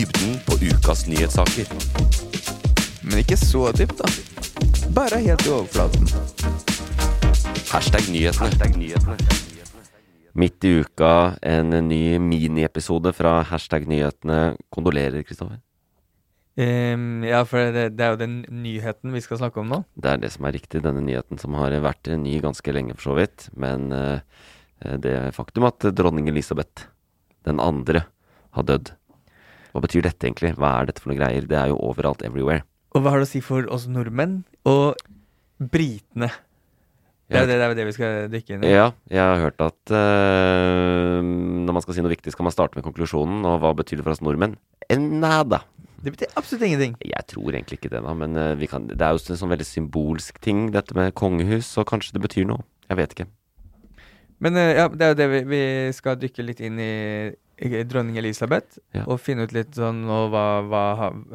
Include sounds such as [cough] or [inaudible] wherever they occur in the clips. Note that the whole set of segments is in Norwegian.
dybden på ukas nyhetssaker. Men ikke så dypt, da. Bare helt i overflaten. Hashtag nyhetene. Midt i uka en ny miniepisode fra hashtag nyhetene. Kondolerer, Kristoffer. Um, ja, for det, det er jo den nyheten vi skal snakke om nå. Det er det som er riktig. Denne nyheten som har vært ny ganske lenge, for så vidt. Men uh, det faktum at dronning Elisabeth den andre har dødd. Hva betyr dette egentlig? Hva er dette for noen greier? Det er jo overalt, everywhere. Og hva har det å si for oss nordmenn og britene? Det er, det, det er det vi skal dykke inn i. Ja, jeg har hørt at uh, når man skal si noe viktig, skal man starte med konklusjonen. Og hva betyr det for oss nordmenn? Nada. Det betyr absolutt ingenting. Jeg tror egentlig ikke det, da. Men eh, vi kan, det er jo en sånn veldig symbolsk ting, dette med kongehus. Så kanskje det betyr noe. Jeg vet ikke. Men eh, ja, det er jo det vi, vi skal dykke litt inn i dronning Elisabeth. Ja. Og finne ut litt sånn og hva, hva,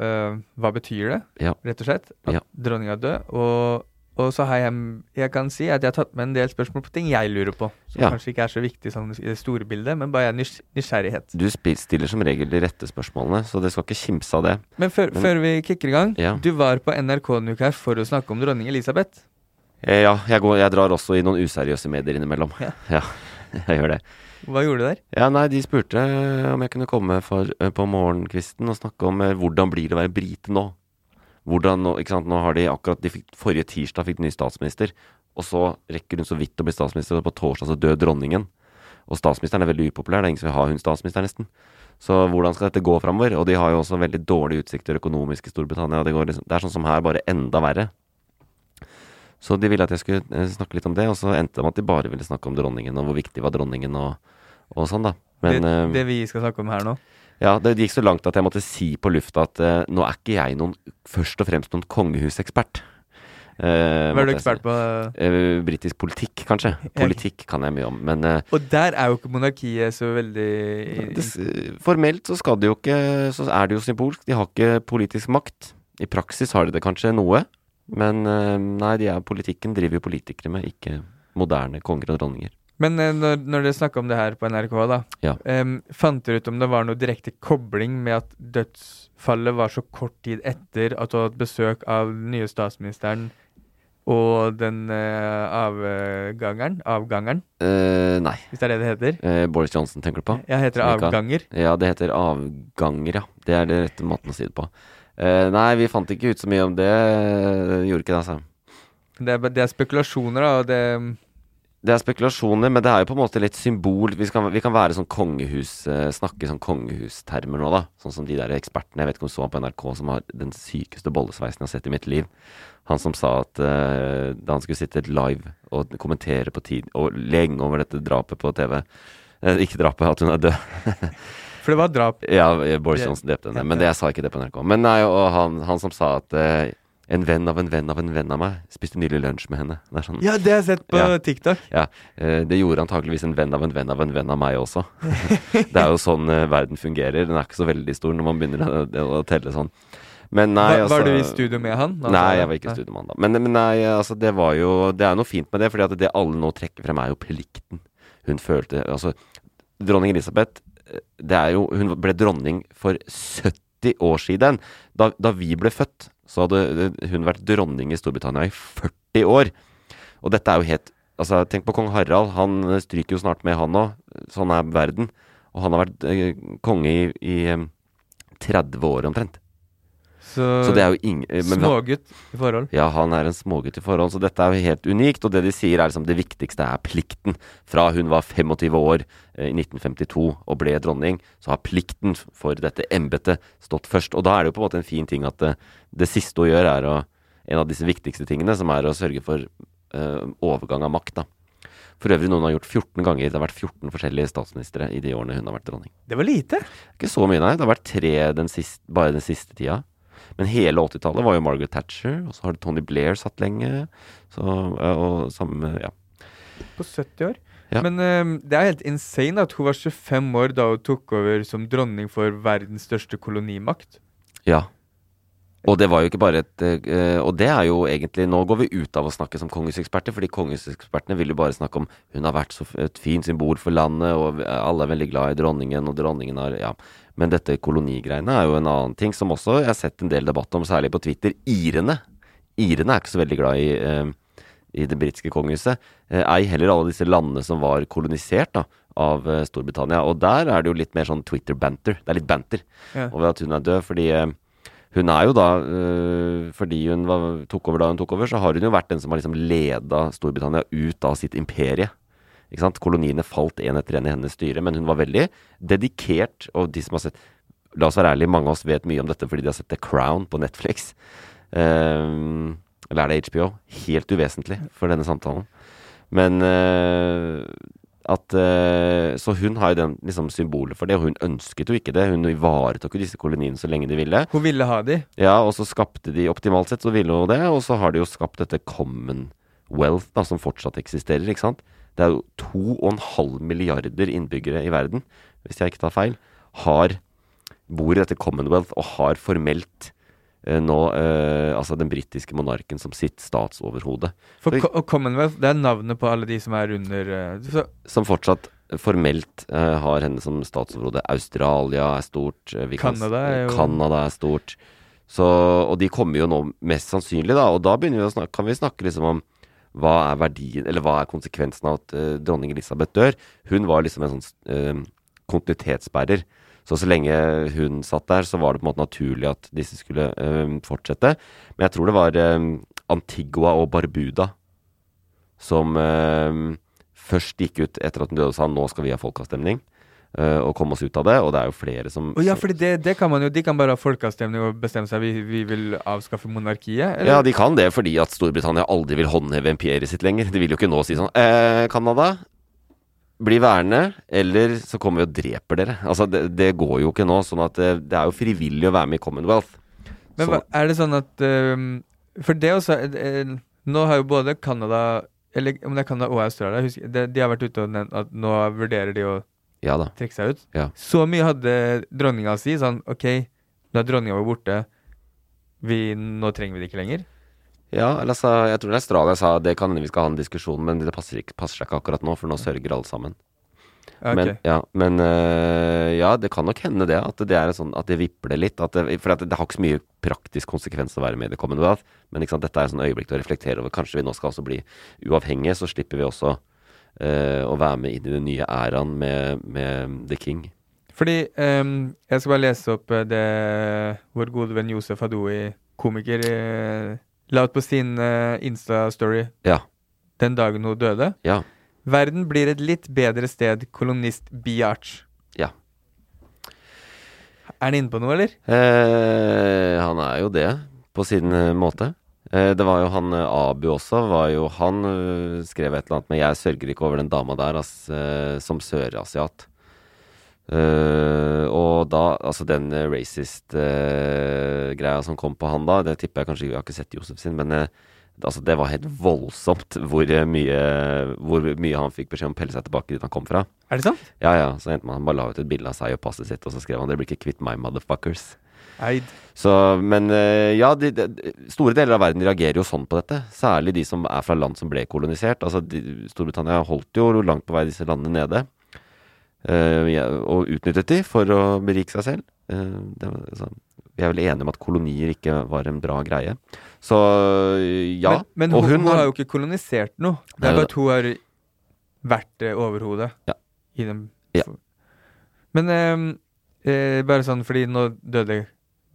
eh, hva betyr det, Ja. rett og slett. At Ja. dronninga er død. Og, og så har jeg, jeg kan si at jeg har tatt med en del spørsmål på ting jeg lurer på. Som Ja. kanskje ikke er så viktig sånn i det store bildet, men bare nys nysgjerrighet. Du stiller som regel de rette spørsmålene, så det skal ikke kimse av det. Men før, Men- før vi kicker i gang, du var på NRK-en uke her for å snakke om dronning Elisabeth. Eh, ja, jeg, går, jeg drar også i noen useriøse medier innimellom. Ja. [laughs] ja jeg gjør det. Hva gjorde du der? Ja, nei, de spurte eh, om jeg kunne komme for, eh, på morgenkvisten og snakke om eh, hvordan blir det å være brite nå. Hvordan ikke sant, nå har de akkurat de fikk, Forrige tirsdag fikk de ny statsminister, og så rekker hun så vidt å bli statsminister, og på torsdag så dør dronningen. Og statsministeren er veldig upopulær, det er ingen som vil ha hun statsminister, nesten. Så hvordan skal dette gå framover? Og de har jo også veldig dårlige utsikter økonomisk i Storbritannia. Det, går liksom, det er sånn som her, bare enda verre. Så de ville at jeg skulle eh, snakke litt om det, og så endte det med at de bare ville snakke om dronningen, og hvor viktig var dronningen, og, og sånn, da. Men det, eh, det vi skal snakke om her nå. ja, det gikk så langt at jeg måtte si på lufta at uh, nå er ikke jeg noen, først og fremst noen kongehusekspert. Uh, Hva er du ekspert på? Uh, Britisk politikk, kanskje. Politikk kan jeg mye om, men uh, Og der er jo ikke monarkiet så veldig det, formelt så skal det jo ikke Så er det jo symbolsk. De har ikke politisk makt. I praksis har de det kanskje noe, men eh, nei, de er, politikken driver jo politikere med, ikke moderne konger og dronninger. Men eh, når, når dere snakka om det her på NRK, da, Ja. um, fant dere ut om det var noe direkte kobling med at dødsfallet var så kort tid etter at du hadde hatt besøk av den nye statsministeren og den uh, avgangeren? Avgangeren, Uh, nei. hvis det er det det heter? Uh, Boris Johnson tenker du på? Ja, heter det avganger. Ja, det heter avganger, ja. Det er det rette måten å si det på. Eh, nei, vi fant ikke ut så mye om det. Gjorde ikke det, altså. Det er, det er spekulasjoner, da, og det Det er spekulasjoner, men det er jo på en måte litt symbol. Vi, skal, vi kan være sånn kongehus uh, Snakke sånn kongehustermer nå, da. Sånn som de der ekspertene Jeg vet ikke om du så han på NRK som har den sykeste bollesveisen jeg har sett i mitt liv. Han som sa at uh, da han skulle sitte live og kommentere på tid og lenge over dette drapet på TV eh, Ikke drapet, at hun er død. [laughs] For det var drap. Ja, Boris Johnson drepte henne. Men det, jeg sa ikke det på NRK. Men nei, og han, han som sa at eh, en venn av en venn av en venn av meg spiste nylig lunsj med henne. Det er sånn Ja, det har jeg sett på Ja. TikTok. Ja, eh, det gjorde antakeligvis en venn av en venn av en venn av meg også. [laughs] det er jo sånn eh, verden fungerer. Den er ikke så veldig stor når man begynner å, å telle sånn. Men nei, Var, var altså du i studio med han? da Nei, jeg var ikke i studio med han da. Men, men nei, altså det var jo Det er noe fint med det, fordi at det alle nå trekker frem, er jo plikten. Hun følte Altså, dronning Elisabeth Det er jo Hun ble dronning for 70 år siden. Da, da vi ble født, så hadde eh, hun vært dronning i Storbritannia i 40 år. Og dette er jo helt Altså, tenk på kong Harald. Han eh, stryker jo snart med, han òg. sånn er verden. Og han har vært eh, konge i, i eh, 30 år omtrent. Så, Så det er jo ingen eh, smågutt i forhold. Ja, han er en smågutt i forhold, så dette er jo helt unikt. Og det de sier er liksom det viktigste er plikten. Fra hun var 25 år eh, i 1952 og ble dronning, så har plikten for dette embetet stått først. Og da er det jo på en måte en fin ting at det, det siste hun gjør, er å En av disse viktigste tingene, som er å sørge for eh, overgang av makt, da. For øvrig noen har gjort 14 ganger. Det har vært 14 forskjellige statsministre i de årene hun har vært dronning. Det var lite. Ikke så mye, nei. Det har vært tre den siste, bare den siste tida. Men hele 80-tallet var jo Margaret Thatcher, og så har Tony Blair satt lenge. Så, og sammen med Ja. På 70 år. Ja. Men um, det er helt insane at hun var 25 år da hun tok over som dronning for verdens største kolonimakt. ja. Og det var jo ikke bare et eh, Og det er jo egentlig Nå går vi ut av å snakke som kongeseksperter, fordi kongesekspertene vil jo bare snakke om hun har vært så et fint symbol for landet, og alle er veldig glad i dronningen, og dronningen har Ja. Men dette kolonigreiene er jo en annen ting som også jeg har sett en del debatt om, særlig på Twitter. Irene. Irene er ikke så veldig glad i eh, i det britiske kongehuset. Eh, ei heller alle disse landene som var kolonisert da, av Storbritannia. Og der er det jo litt mer sånn Twitter-banter. Det er litt banter Ja. over at hun er død, fordi eh, hun er jo da eh, Fordi hun var, tok over da hun tok over, så har hun jo vært den som har liksom leda Storbritannia ut av sitt imperie. Ikke sant? Koloniene falt én etter én i hennes styre, men hun var veldig dedikert. Og de som har sett La oss være ærlige, mange av oss vet mye om dette fordi de har sett The Crown på Netflix. Um, eller er det HBO? Helt uvesentlig for denne samtalen. Men eh, at eh, Så hun har jo den liksom symbolet for det, og hun ønsket jo ikke det. Hun ivaretok jo disse koloniene så lenge de ville. Hun ville ha de. Ja, og så skapte de Optimalt sett så ville hun det, og så har de jo skapt dette Commonwealth, da, som fortsatt eksisterer, ikke sant. Det er jo to og en halv milliarder innbyggere i verden, hvis jeg ikke tar feil, har bor i dette Commonwealth og har formelt nå eh, altså den britiske monarken som sitt statsoverhode. For så, og Commonwealth, det er navnet på alle de som er under eh, så, Som fortsatt formelt eh, har henne som statsoverhode. Australia er stort. eh, Canada er jo- Canada er stort. Så, og de kommer jo nå mest sannsynlig, da. Og da begynner vi å snakke, kan vi snakke liksom om hva er verdien, eller hva er konsekvensen av at eh, dronning Elisabeth dør? Hun var liksom en sånn eh, kontinuitetsbærer. Så så lenge hun satt der, så var det på en måte naturlig at disse skulle eh, fortsette. Men jeg tror det var eh, Antigua og Barbuda som eh, først gikk ut etter at hun døde og sa nå skal vi ha folkeavstemning. og komme oss ut av det. Og det er jo flere som Å ja, for det, det kan man jo De kan bare ha folkeavstemning og bestemme seg vi, vi vil avskaffe monarkiet? Eller? Ja, de kan det fordi at Storbritannia aldri vil håndheve imperiet sitt lenger. De vil jo ikke nå si sånn eh, Canada, bli værende, eller så kommer vi og dreper dere. Altså, det, det går jo ikke nå. Sånn at det, det er jo frivillig å være med i Commonwealth. Men Så- er det sånn at um, For det også eh, eh, Nå har jo både Canada Eller om det er Canada og Australia, husker, de, de har vært ute og nevnt at nå vurderer de å ja trekke seg ut. Ja. Så mye hadde dronninga si. Sånn OK, da dronninga var borte, vi, nå trenger vi det ikke lenger. Ja, eller altså, jeg tror Australia sa det kan vi skal ha en diskusjon, men det passer, ikke, passer seg ikke akkurat nå, for nå sørger alle sammen. Okay. ok. Men, ja, men øh, ja, det kan nok hende det. At det, er sånn, at det vipler litt. At det, for det, det har ikke så mye praktisk konsekvens å være med i det kommende Men sant, dette er et sånn øyeblikk til å reflektere over. Kanskje vi nå skal også bli uavhengige, så slipper vi også øh, å være med inn i den nye æraen med, med The King. Fordi ehm, Jeg skal bare lese opp eh, det vår gode venn Josef Hadoui, komiker, la ut på sin uh, Insta-story Ja. den dagen hun døde. Ja. Verden blir et litt bedre sted, kolonist Biatch. Ja. Er han inne på noe, eller? Eh, han er jo det, på sin uh, måte. Eh, det var jo han eh, Abu også, var jo Han uh, skrev et eller annet med 'Jeg sørger ikke over den dama der', ass, som sørasiat. Eh, og da, altså den uh, racist-greia som kom på han da, det tipper jeg kanskje Jeg har ikke sett Josef sin, men uh, altså, det var helt voldsomt hvor eh, mye, hvor mye han fikk beskjed om å pelle seg tilbake dit han kom fra. Er det sant? Ja, ja, så endte man, han bare la ut et bilde av seg og passet sitt, og så skrev han 'Dere blir ikke kvitt my motherfuckers'. Eid. Så, men eh, ja, de, de, store deler av verden reagerer jo sånn på dette. Særlig de som er fra land som ble kolonisert. Altså, de, Storbritannia holdt jo langt på vei disse landene nede. Eh, og utnyttet de for å berike seg selv. Eh, det, så, vi er vel enige om at kolonier ikke var en bra greie. Så ja. Men, men hun, hun har jo ikke kolonisert noe. Det er bare at hun har vært eh, overhodet Ja. i dem. Ja. Men eh, bare sånn fordi nå døde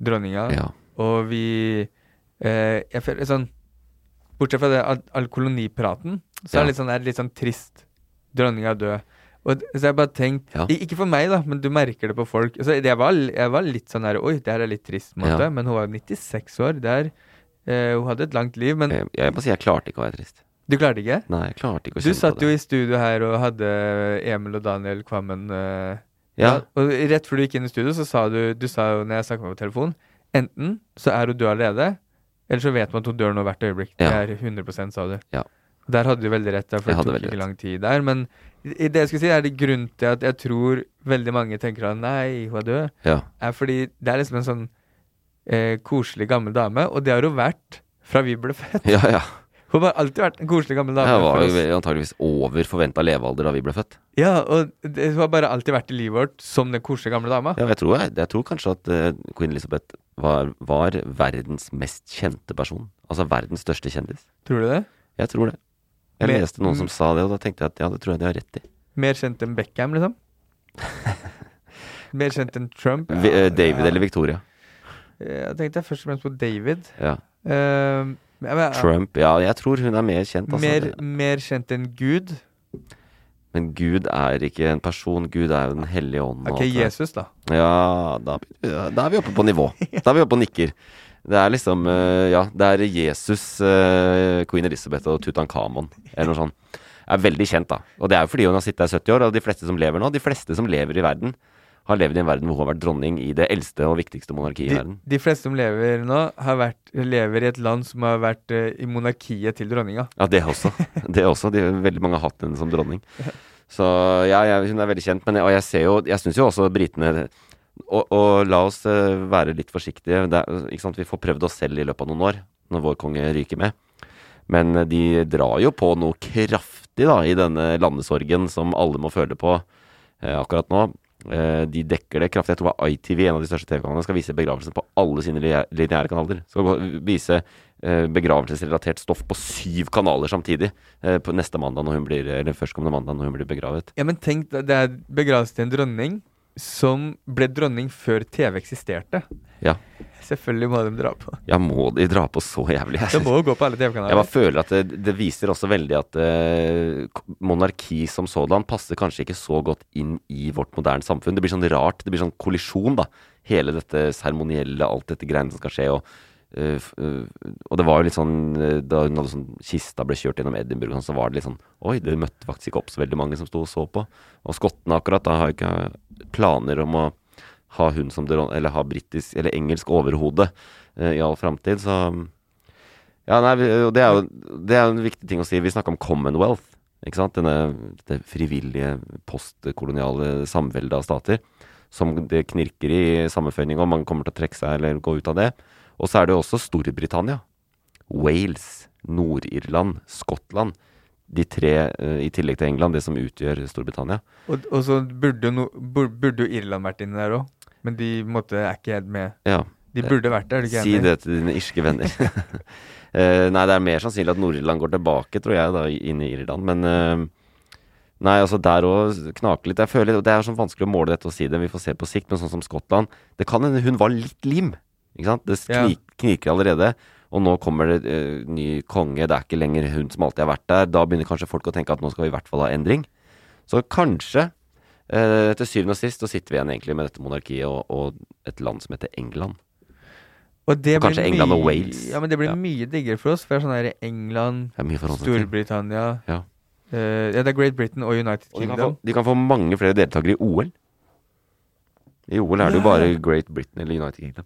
dronninga, Ja. og vi eh, Jeg føler sånn Bortsett fra det, all, all kolonipraten, så Ja. er det litt sånn, er det litt sånn trist. Dronninga er død. Og så jeg bare tenkt Ja. Ikke for meg, da, men du merker det på folk. Så jeg, var, jeg var litt sånn her Oi, det her er litt trist, måte. Ja. Men hun var 96 år. Der, er, eh, hun hadde et langt liv. Men Jeg, jeg må si jeg klarte ikke å være trist. du klarte ikke? Nei, jeg klarte ikke å Du satt jo i studio her og hadde Emil og Daniel Kvammen. eh, Ja. Og rett før du gikk inn i studio, så sa du Du sa jo når jeg snakka med på telefon Enten så er hun død allerede, eller så vet man at hun dør nå hvert øyeblikk. Det er 100% sa du. Ja. Der hadde du veldig rett, der, for det tok ikke lang tid der. Men i- det jeg skulle si, er det grunnen til at jeg tror veldig mange tenker at nei, hun er død, Ja. er fordi det er liksom en sånn eh, koselig gammel dame, og det har hun vært fra vi ble født. ja, ja. Hun har alltid vært en koselig gammel dame. Hun var oss. jo antageligvis over forventa levealder da vi ble født. Ja, og det, hun har bare alltid vært i livet vårt som den koselige gamle dama. Ja, jeg tror, jeg, jeg tror kanskje at uh, queen Elizabeth var, var verdens mest kjente person. Altså verdens største kjendis. Tror du det? Jeg tror det. Jeg leste noen som sa det, og da tenkte jeg at ja, det tror jeg de har rett i. Mer kjent enn Beckham, liksom? [laughs] Mer kjent enn Trump? Vi, uh, David eller Victoria. Jeg tenkte først og fremst på David. Ja. Uh, men- men- Trump. Ja, jeg tror hun er mer kjent. Altså. mer, mer kjent enn Gud? Men Gud er ikke en person. Gud er jo Den hellige ånd. Ok. Jesus, da. Ja, da, da er vi oppe på nivå. Da er vi oppe og nikker. Det er liksom eh, Ja, det er Jesus, eh, queen Elizabeth og Tutankhamon, eller noe sånt. Er veldig kjent, da. Og det er jo fordi hun har sittet der i 70 år, og de fleste som lever nå, de fleste som lever i verden, har levd i en verden hvor hun har vært dronning i det eldste og viktigste monarkiet i verden. de fleste som lever nå, har vært, lever i et land som har vært uh, i monarkiet til dronninga. Ja, det også. [laughs] Det også. De, veldig mange har hatt henne som dronning. Så ja, jeg, hun er veldig kjent. Men, og jeg ser jo Jeg syns jo også britene og, og la oss eh, være litt forsiktige. Er? Vi får prøvd oss selv i løpet av noen år, når vår konge ryker med. Men eh, de drar jo på noe kraftig da, i denne landesorgen som alle må føle på eh, akkurat nå. Eh, de dekker det kraftig. Jeg tror ITV, en av de største TV-kanalene, skal vise begravelsen på alle sine lineære kanaler. Skal vise eh, begravelsesrelatert stoff på syv kanaler samtidig eh, på neste mandag når hun blir Eller førstkommende mandag når hun blir begravet. Ja, men tenk, det er begravelse til en dronning som ble dronning før TV eksisterte. Ja. Selvfølgelig må de dra på. Ja, må de dra på så jævlig? De Det må jo gå på alle TV-kanaler. Jeg bare føler at det, det viser også veldig at eh, monarki som sådan passer kanskje ikke så godt inn i vårt moderne samfunn. Det blir sånn rart, det blir sånn kollisjon, da. Hele dette seremonielle, alt dette greiene som skal skje. Og, f- eh, og det var jo litt sånn eh, Da hun hadde sånn kista ble kjørt gjennom Edinburgh, sånn, så var det litt sånn Oi, det møtte faktisk ikke opp så veldig mange som sto og så på. Og skottene akkurat da har jo ikke planer om å ha hun som Eller ha britisk eller engelsk overhode uh, i all framtid, så ja, nei, det er jo det er en viktig ting å si. Vi snakka om Commonwealth. Ikke sant? Denne, det frivillige postkoloniale samveldet av stater. Som det knirker i sammenføyning, om. mange kommer til å trekke seg eller gå ut av det. Og så er det jo også Storbritannia. Wales, Nord-Irland, Skottland. De tre, eh, i tillegg til England, det som utgjør Storbritannia. Og, og så burde no, burde jo Irland vært inne der òg. Men de måtte, er ikke helt med. Ja. De burde vært der, er du ikke Si det til dine irske venner. [laughs] Eh, nei, det er mer sannsynlig at Nord-Irland går tilbake, tror jeg, da, inn i Irland. Men eh, Nei, altså der òg knaker litt. Jeg føler Det er sånn vanskelig å måle dette og si det, vi får se på sikt. Men sånn som Skottland Det kan hende hun var litt lim. Ikke sant? Det Ja. kniker allerede. Og nå kommer det uh, ny konge, det er ikke lenger hun som alltid har vært der. Da begynner kanskje folk å tenke at nå skal vi i hvert fall ha endring. Så kanskje, uh, til syvende og sist, så sitter vi igjen egentlig med dette monarkiet og, og et land som heter England. Og, det Og kanskje blir England og Wales. Ja, men det blir Ja. mye diggere for oss. For det er sånn her England. Storbritannia Ja. Uh, Ja, det er Great Britain og United Og de kan, få, Kingdom. de kan få mange flere deltakere i OL. I OL er det jo bare. Great Britain eller United Kingdom.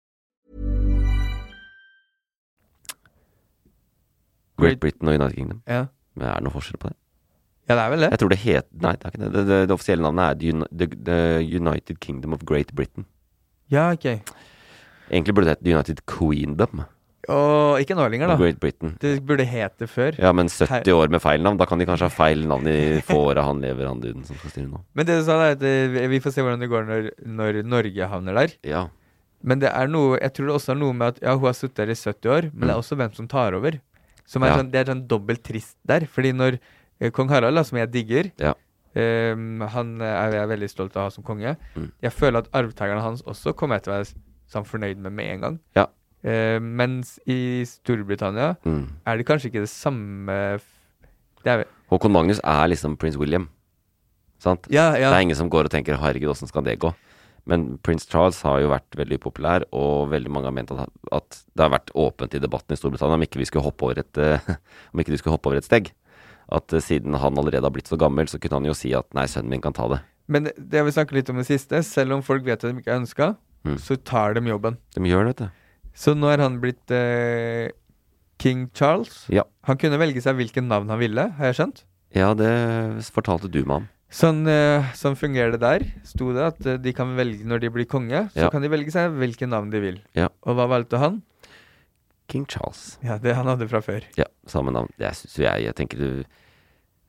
Great Britain og United Kingdom. Ja. Men er det noe forskjell på det? ja, det er vel det. Jeg tror det het Nei, det er ikke det. Det, det, det offisielle navnet er The, the, United Kingdom of Great Britain. Ja, ok. Egentlig burde det hett The United Queendom Og ikke nå lenger, da. Great Britain. Det burde hete før. Ja, men 70 år med feil navn. Da kan de kanskje ha feil navn i få åra han lever, han duden som skal styre nå. Men det du sa, er at eh, vi får se hvordan det går når, når Norge havner der. Ja. Men det er noe, jeg tror det også er noe med at ja, hun har sittet der i 70 år, men det er også hvem som tar over. Som er Ja. sånn, det er sånn dobbelt trist der. Fordi når eh, kong Harald, da, som jeg digger Ja. um, Han er jeg veldig stolt av å ha som konge. Mm. Jeg føler at arvtakerne hans også kommer til å være sånn fornøyd med med en gang. Ja. Uh, mens i Storbritannia Mm. er det kanskje ikke det samme Det er Håkon Magnus er liksom prins William. Sant? Ja, ja. Det er ingen som går og tenker 'herregud, åssen skal det gå'? Men prins Charles har jo vært veldig populær, og veldig mange har ment at, at det har vært åpent i debatten i Storbritannia om ikke vi skulle hoppe over et, eh, [laughs] om ikke de skulle hoppe over et steg. At eh, siden han allerede har blitt så gammel, så kunne han jo si at 'nei, sønnen min kan ta det'. Men det jeg vil snakke litt om det siste. Selv om folk vet at de ikke er ønska, Mm. så tar de jobben. De gjør det, vet du. Så nå er han blitt eh, King Charles. Ja. Han kunne velge seg hvilket navn han ville, har jeg skjønt. Ja, det fortalte du meg om. Sånn, eh, sånn fungerer det der. Sto det at eh, de kan velge når de blir konge, så Ja. kan de velge seg hvilket navn de vil. Ja. Og hva valgte han? King Charles. Ja, det han hadde fra før. Ja, samme navn. Jeg jeg, jeg tenker du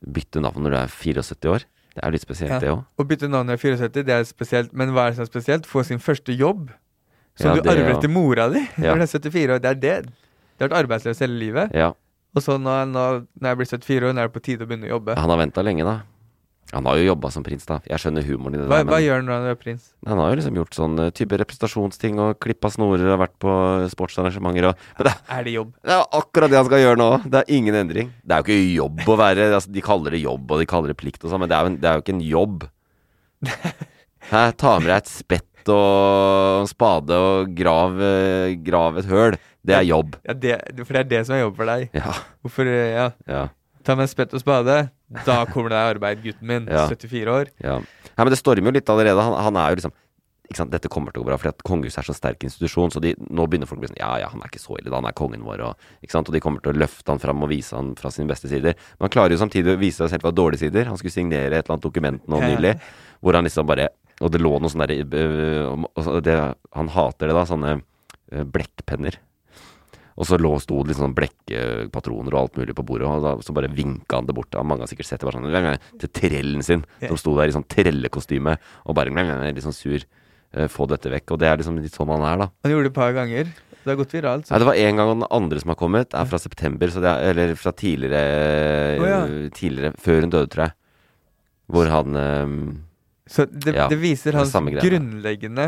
bytter navn når du er 74 år. Det er jo litt spesielt, Ja. det òg. Å bytte navn når du er 74, det er spesielt. Men hva er det som er spesielt? Få sin første jobb, som du arver etter mora di [laughs] når du er 74 år. Det er det. Du har vært arbeidsløs hele livet. Ja. Og så nå, nå når jeg blir 74 år, nå er det på tide å begynne å jobbe. Han har venta lenge, da. Han har jo jobba som prins, da. Jeg skjønner humoren i det Hva, der. hva gjør han når han er prins? han har jo liksom gjort sånn eh, type representasjonsting og klippa snorer og vært på sportsarrangementer og Men det, Er det jobb? det er akkurat det han skal gjøre nå! Det er ingen endring. Det er jo ikke jobb å være altså, De kaller det jobb, og de kaller det plikt og sånn, men det er, jo, en- det er jo ikke en jobb. [laughs] Hæ? Ta med deg et spett og en spade og grav, eh, grav et høl. Det er jobb. Ja, det, for det er det som er jobb for deg. Ja. Hvorfor, eh, ja. Ja. Ta med spett og spade. Da kommer det arbeid, gutten min. Ja. 74 år. Ja. ja, men det stormer jo litt allerede. Han, han er jo liksom ikke sant? Dette kommer til å gå bra, fordi at kongehuset er så sterk institusjon. Så de, nå begynner folk å bli sånn Ja, ja, han er ikke så ille, da. Han er kongen vår. Og, og de kommer til å løfte han fram og vise han fra sine beste sider. Men han klarer jo samtidig å vise seg selv fra dårlige sider. Han skulle signere et eller annet dokument nå nylig, hvor han liksom bare Og det lå noe sånn derre om- altså Han hater det, da. Sånne øh, blekkpenner. Og så lå sto det liksom blekkpatroner blekkepatroner og alt mulig på bordet, og da, så bare vinka han det bort. Og mange har sikkert sett det bare sånn til trellen sin, som sto der i sånn trellekostyme og bare litt sånn sur. eh, få dette vekk. Og det er liksom litt sånn han er, da. Han gjorde det et par ganger. Det har gått viralt. Nei, det var én gang, og den andre som har kommet, er fra september, så det er, eller fra tidligere, oh, ja. tidligere Før hun døde, tror jeg. Hvor han um, Så det, Ja, det viser er hans grunnleggende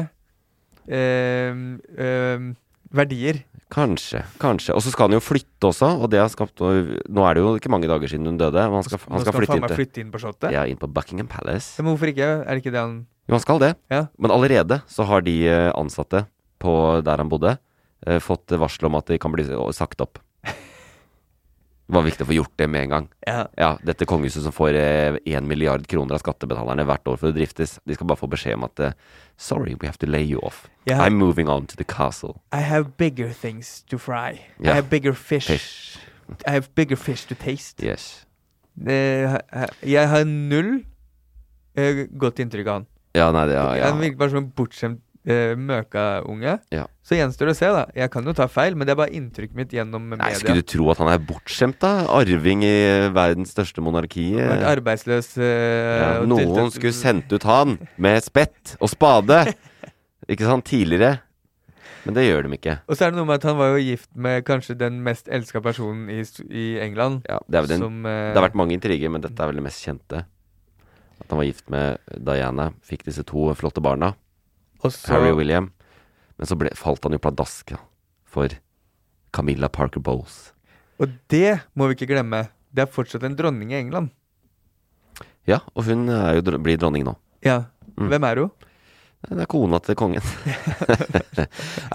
um, um, verdier. Kanskje, kanskje. Og så skal han jo flytte også, og det har skapt Nå er det jo ikke mange dager siden hun døde, han skal, han skal flytte inn til flytte inn på Slottet. Ja, inn på Buckingham Palace. Men hvorfor ikke? Er det ikke det han Jo, han skal det. Ja. Men allerede så har de eh, ansatte på der han bodde, eh, fått varsel om at de kan bli sagt opp. Det var viktig å få gjort det med en gang. Ja. Ja, dette kongehuset som får én milliard kroner av skattebetalerne hvert år for å driftes, de skal bare få beskjed om at eh, Sorry, we have to lay you off. Yeah. I'm moving on to the castle. I have bigger things to fry. Yeah. I have bigger fish. Fish. I have bigger fish to taste. Yes. Det, jeg har null eh, godt inntrykk av han. Ja, nei, det ja, ja. Han virker bare som en bortskjemt uh, møkaunge. Ja. Så gjenstår det å se, da. Jeg kan jo ta feil, men det er bare inntrykket mitt gjennom Nei, media. Skulle du tro at han er bortskjemt, da? Arving i verdens største monarki. Vært arbeidsløs Uh, Ja, noen tiltatt- skulle sendt ut han med spett og spade. [laughs] Ikke sant? Tidligere. Men det gjør de ikke. Og så er det noe med at han var jo gift med kanskje den mest elska personen i, i England. Ja, det, den, som, uh, det har vært mange intriger, men dette er vel det mest kjente. At han var gift med Diana, fikk disse to flotte barna. Og så, Harry William. Men så ble, falt han jo pladask for Camilla Parker Bowles. Og det må vi ikke glemme. Det er fortsatt en dronning i England. Ja, og hun jo, blir dronning nå. Ja. Mm. Hvem er hun? Det er kona til kongen. [laughs] ja,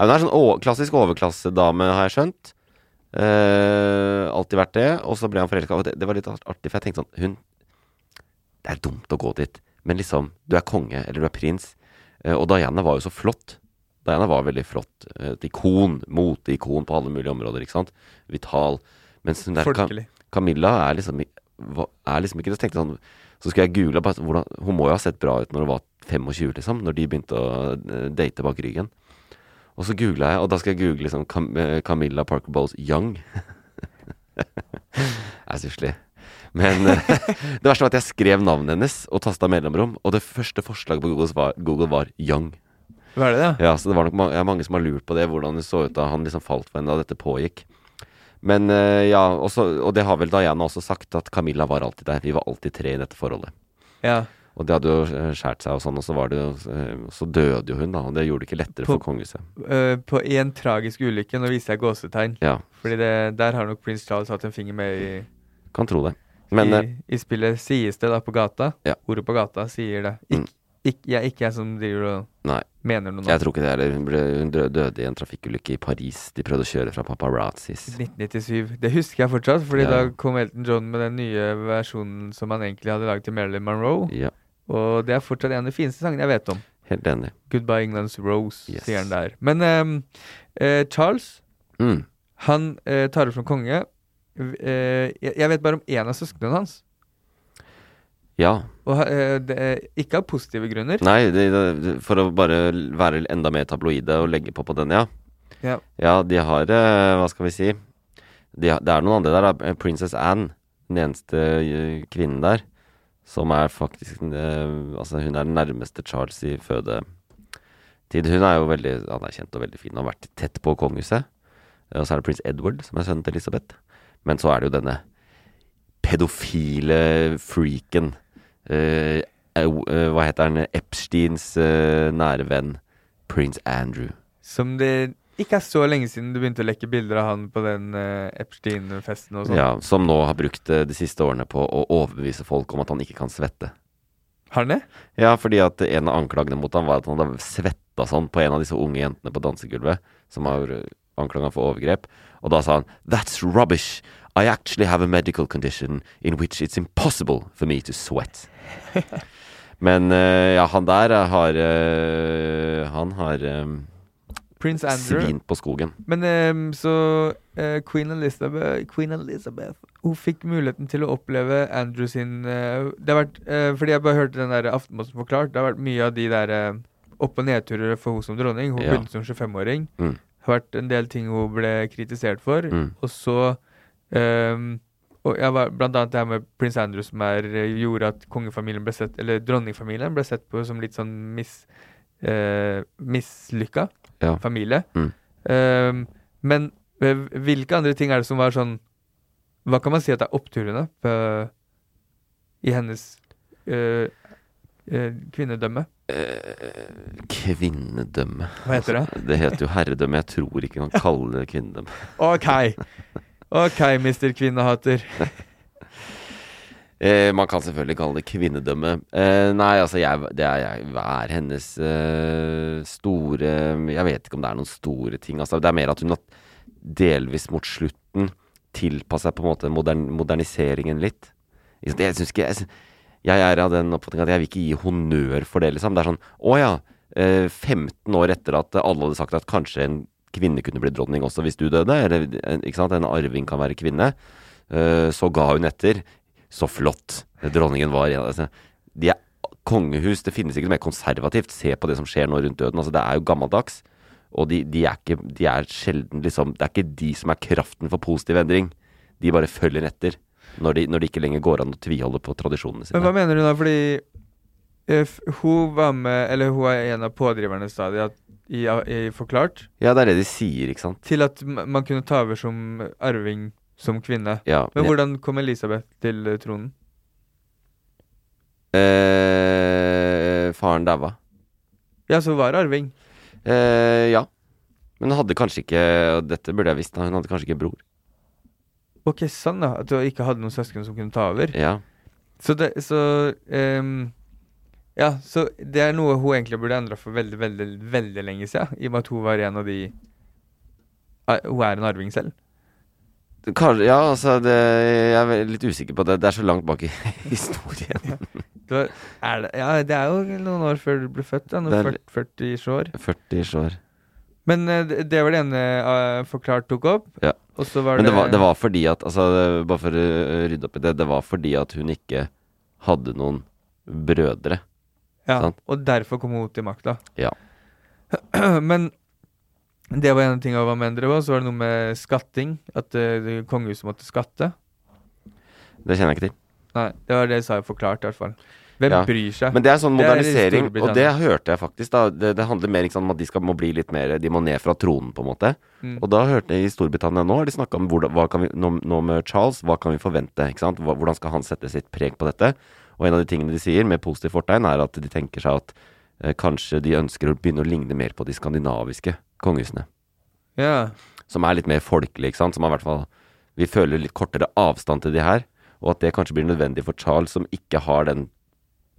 hun er sånn klassisk overklassedame, har jeg skjønt. Eh, alltid vært det. Og så ble han forelska. Det, det var litt artig, for jeg tenkte sånn Hun Det er dumt å gå dit. Men liksom, du er konge, eller du er prins. Eh, og Diana var jo så flott. Diana var veldig flott. eh, Et ikon. Moteikon på alle mulige områder, ikke sant. Vital. Mens hun der Folkelig. Camilla er liksom, er liksom ikke det. Så tenkte jeg sånn Så skulle jeg google bare, hvordan, Hun må jo ha sett bra ut når hun var 25, liksom. Når de begynte å eh, date bak ryggen. Og så googla jeg, og da skal jeg google liksom Cam Camilla Parker Bowles Young. [laughs] det er stusslig. Men eh, [laughs] det verste var at jeg skrev navnet hennes og tasta mellomrom, og det første forslaget på Google var, Google var Young. Hva er det, da? Ja, så det var nok mange, ja, mange som har lurt på det, hvordan det så ut da han liksom falt for henne da dette pågikk. Men eh, ja, også, og det har vel Diana også sagt, at Camilla var alltid der. Vi var alltid tre i dette forholdet. Ja. Og det hadde jo eh, skjært seg og sånn, og så var det Så døde jo hun, da. Og det gjorde det ikke lettere På- for kongehuset. Uh, på en tragisk ulykke. Nå viser jeg gåsetegn. Ja, Fordi det, der har nok prins Charles hatt en finger med i, kan tro det. Men i, eh, i spillet. Sies det da på gata? Ja. Ordet på gata sier det. Mm. Ikk, ikk, jeg, ikke jeg som driver og nei, mener noe nå. jeg tror ikke det heller. Hun, ble, hun døde i en trafikkulykke i Paris. De prøvde å kjøre fra paparazzis. 1997. Det husker jeg fortsatt, Fordi Ja. da kom Elton John med den nye versjonen som han egentlig hadde laget til Marilyn Monroe. Ja, Og det er fortsatt en av de fineste sangene jeg vet om. helt enig. 'Goodbye England's Rose', Yes. sier han der. Men um, uh, Charles, Mm. han uh, tar opp som konge. Eh, jeg, vet bare om én av søsknene hans. Ja. Og eh, det er ikke av positive grunner. Nei, det, det, for å bare være enda mer tabloide og legge på på den, ja. Ja. Ja, de har eh, Hva skal vi si? De, har- det er noen andre der. da. Princess Anne, den eneste eh, kvinnen der, som er faktisk eh, Altså, hun er den nærmeste Charles i fødetid. Hun er jo veldig anerkjent og veldig fin og har vært tett på kongehuset. Eh, Og så er det prins Edward, som er sønnen til Elisabeth. Men så er det jo denne pedofile freaken. eh, eh, hva heter han? Epsteins eh, nære venn. Prins Andrew. Som det ikke er så lenge siden du begynte å lekke bilder av han på den eh, Epstein-festen og sånn. Ja, som nå har brukt eh, de siste årene på å overbevise folk om at han ikke kan svette. Har han det? Ja, fordi at en av anklagene mot ham var at han hadde svetta sånn på en av disse unge jentene på dansegulvet, som har uh, anklaga for overgrep. Og da sa han That's rubbish. I actually have a medical condition in which it's impossible for me to sweat. [laughs] Men uh, ja, han der eh, har uh, Han har um, Prince Andrew. svin på skogen. Men um, så uh, Queen Elizabeth Queen Elizabeth Hun fikk muligheten til å oppleve Andrew sin Det har vært Fordi jeg bare hørte den der Aftenposten forklart. Det har vært mye av de der opp- og nedturer for hun som dronning. Hun Ja. begynte som 25-åring. Mm. Har vært en del ting hun ble kritisert for. Mm. Og så um, og jeg var, Blant annet det her med prins Andrew som er, eh, gjorde at kongefamilien ble sett Eller dronningfamilien ble sett på som litt sånn mis, uh, mislykka Ja. familie. Mm. Um, men eh, hvilke andre ting er det som var sånn Hva kan man si at er oppturene på, i hennes eh, eh, kvinnedømme? Eh, kvinnedømme. Hva heter det? Det heter jo herredømme. Jeg tror ikke man kaller det kvinnedømme. [laughs] OK! OK, mister kvinnehater. [laughs] Eh, man kan selvfølgelig kalle det kvinnedømme. Eh, nei, altså, jeg, det er, jeg, hva er hennes eh, store Jeg vet ikke om det er noen store ting. Altså, det er mer at hun har delvis mot slutten tilpassa på en måte modern, moderniseringen litt. Jeg syns ikke jeg, jeg er av den oppfatning at jeg vil ikke gi honnør for det, liksom. Det er sånn Å ja. Eh, 15 år etter at alle hadde sagt at kanskje en kvinne kunne bli dronning også hvis du døde. Eller, ikke sant? En arving kan være kvinne. Eh, så ga hun etter. Så flott. Dronningen var altså, De er kongehus. Det finnes ikke noe mer konservativt. Se på det som skjer nå rundt døden. Altså, det er jo gammeldags. Og de, de, er ikke De er sjelden liksom Det er ikke de som er kraften for positiv endring. De bare følger etter. Når, de, ikke lenger går an å tviholde på tradisjonene sine. Men hva mener du da? Fordi eh, hun var med, eller hun er en av pådriverne stadig i, i Forklart, Ja, det er det de sier, ikke sant. til at man kunne ta over som arving som kvinne. Ja, Men men- hvordan kom Elisabeth til eh, tronen? Eh, faren daua. Ja, så var arving. Eh, ja. Men hun hadde kanskje ikke Dette burde jeg visst, hun hadde kanskje ikke bror. Ok, sånn da. At du ikke hadde noen søsken som kunne ta over. Ja. Så det Så um, Ja, så det er noe hun egentlig burde endra for veldig, veldig, veldig lenge siden. I og med at hun var en av de Ah, Hun er en arving selv. Kanskje, ja, altså det, Jeg er litt usikker på det. Det er så langt bak i [laughs] historien. [laughs] Det var, er det, ja, det er jo noen år før du ble født. Da, noen er- 40 40 år. 40 år. Men eh, det, var det ene uh, Forklart tok opp. Ja. Og så var Men det det var, det var fordi at altså, Bare for å rydde opp i det. Det var fordi at hun ikke hadde noen brødre. ja, sant? Og derfor kom hun til makta. Ja. [clears throat] Men det var en ting jeg var med endre på. Så var det noe med skatting. At uh, kongehuset måtte skatte. Det kjenner jeg ikke til. Nei, det var det jeg sa i Forklart, i hvert fall. Hvem Ja. bryr seg? Men det er sånn Det er modernisering, og det hørte jeg faktisk. da Det, det handler mer ikke sant, om at de skal må bli litt mer De må ned fra tronen, på en måte. Mm. Og da hørte jeg i Storbritannia nå har de snakka om hvordan, hva kan vi, nå, nå med Charles, hva kan vi forvente? ikke sant? Hvordan skal han sette sitt preg på dette? Og en av de tingene de sier med positivt fortegn, er at de tenker seg at eh, kanskje de ønsker å begynne å ligne mer på de skandinaviske kongehusene. Ja. Som er litt mer folkelige, ikke sant. Som er i hvert fall Vi føler litt kortere avstand til de her. Og at det kanskje blir nødvendig for Charles, som ikke har den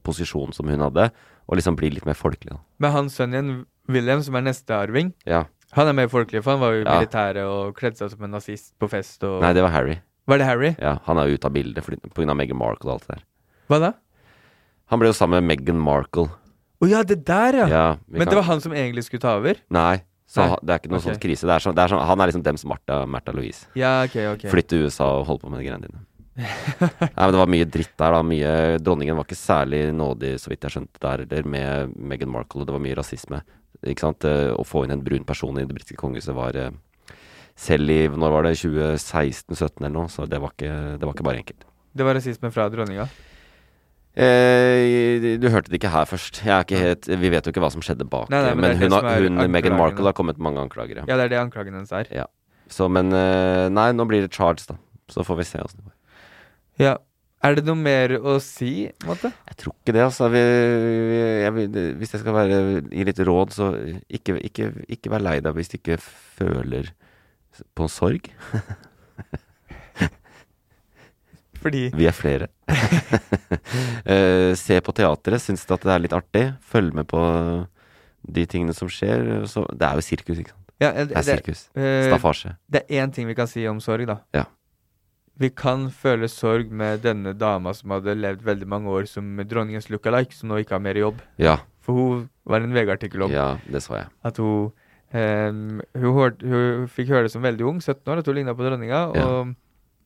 posisjonen som hun hadde, og liksom bli litt mer folkelig. da. Men hans sønn igjen, William, som er neste arving, Ja. han er mer folkelig, for han var jo i Ja. militæret og kledde seg som en nazist på fest og Nei, det var Harry. Var det Harry? Ja, Han er jo ute av bildet pga. Meghan Markle og alt det der. Hva da? Han ble jo sammen med Meghan Markle. Å ja, det der, ja! Ja, Men kan- det var han som egentlig skulle ta over? Nei, så Nei, det er ikke noen okay. sånn krise. Det er sånn, det er sånn, han er liksom dem som Martha, Louise. Ja, ok, ok. Flytt til USA og holde på med de greiene dine. [laughs] Nei, men Det var mye dritt der. da mye, Dronningen var ikke særlig nådig, så vidt jeg skjønte, der heller, med Meghan Markle. og Det var mye rasisme. Ikke sant? Eh, Å få inn en brun person i det britiske kongehuset var eh, Selv i når var det 2016-17 eller noe, så det var, ikke, det var ikke bare enkelt. Det var rasisme fra dronninga? Eh, du hørte det ikke her først. Ikke helt, vi vet jo ikke hva som skjedde bak. Nei, nei, men men hun, har, hun Meghan. Markle har kommet mange anklager. Ja. Det er det anklagen hennes er. Ja. Så, men eh, Nei, nå blir det charge, da. Så får vi se åssen det går. Ja. Er det noe mer å si, måte? Jeg tror ikke det, altså. Vi, vi, jeg, hvis jeg skal være, gi litt råd, så ikke, ikke, ikke vær lei deg hvis du ikke føler på sorg. [laughs] Fordi Vi er flere. uh, [laughs] se på teatret. Syns du at det er litt artig? Følg med på de tingene som skjer. Så, det er jo sirkus, ikke sant. ja, det, Det er sirkus. eh, Staffasje. Det er én ting vi kan si om sorg, da. Ja. Vi kan føle sorg med denne dama som hadde levd veldig mange år som dronningens look-alike, som nå ikke har mer jobb. Ja. For hun var en VG-artikkel om Ja, det så jeg. at hun Um, hun, hørte, hun fikk høre det som veldig ung, 17 år, at hun ligna på dronninga. Ja. Og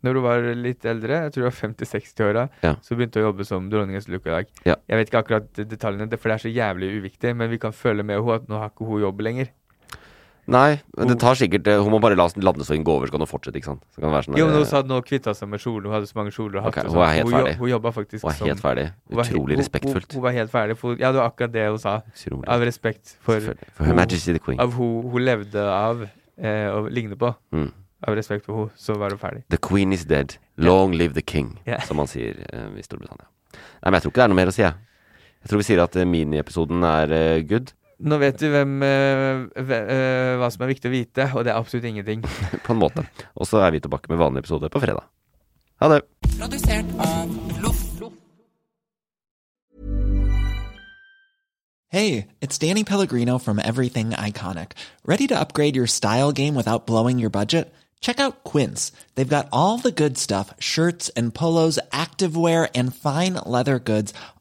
når hun var litt eldre, jeg tror hun var 50-60-åra, Ja. så begynte hun å jobbe som dronningens look-alike. Ja. Jeg vet ikke akkurat detaljene, for det er så jævlig uviktig, men vi kan føle med henne at nå har ikke hun jobb lenger. Nei, men det tar sikkert eh, Hun må bare la landesorgen gå over, så kan hun fortsette, ikke sant. Så kan det være sånn Jo, men eh, hun sa at nå kvitta seg med kjolen, hun hadde så mange kjoler og Ok, hatter. og hun er sånt, helt jo- ferdig. Hun jobba faktisk Hun er helt ferdig. hun Utrolig hun- respektfullt. Hun, hun var helt ferdig. For, ja, det var akkurat det hun sa. Utrolig. Av respekt for, For Her Majesty the Queen. av hun hun levde av eh, å ligne på. Mm. Av respekt for henne, så var hun ferdig. The Queen is dead. Long live the king, yeah. som man sier eh, i Storbritannia. Nei, men jeg tror ikke det er noe mer å si, jeg. Jeg tror vi sier at eh, miniepisoden er eh, good. Nå vet du hvem, eh, hve- eh, hva som er viktig å vite, og det er absolutt ingenting. [laughs] på en måte. Og så er vi tilbake med vanlig episode på fredag. Ha det. Produsert av Loff. Hey, it's Danny Pellegrino from Everything Iconic. Ready to upgrade your style game without blowing your budget? Check out Quince. They've got all the good stuff shirts and polos, activewear, and fine leather goods,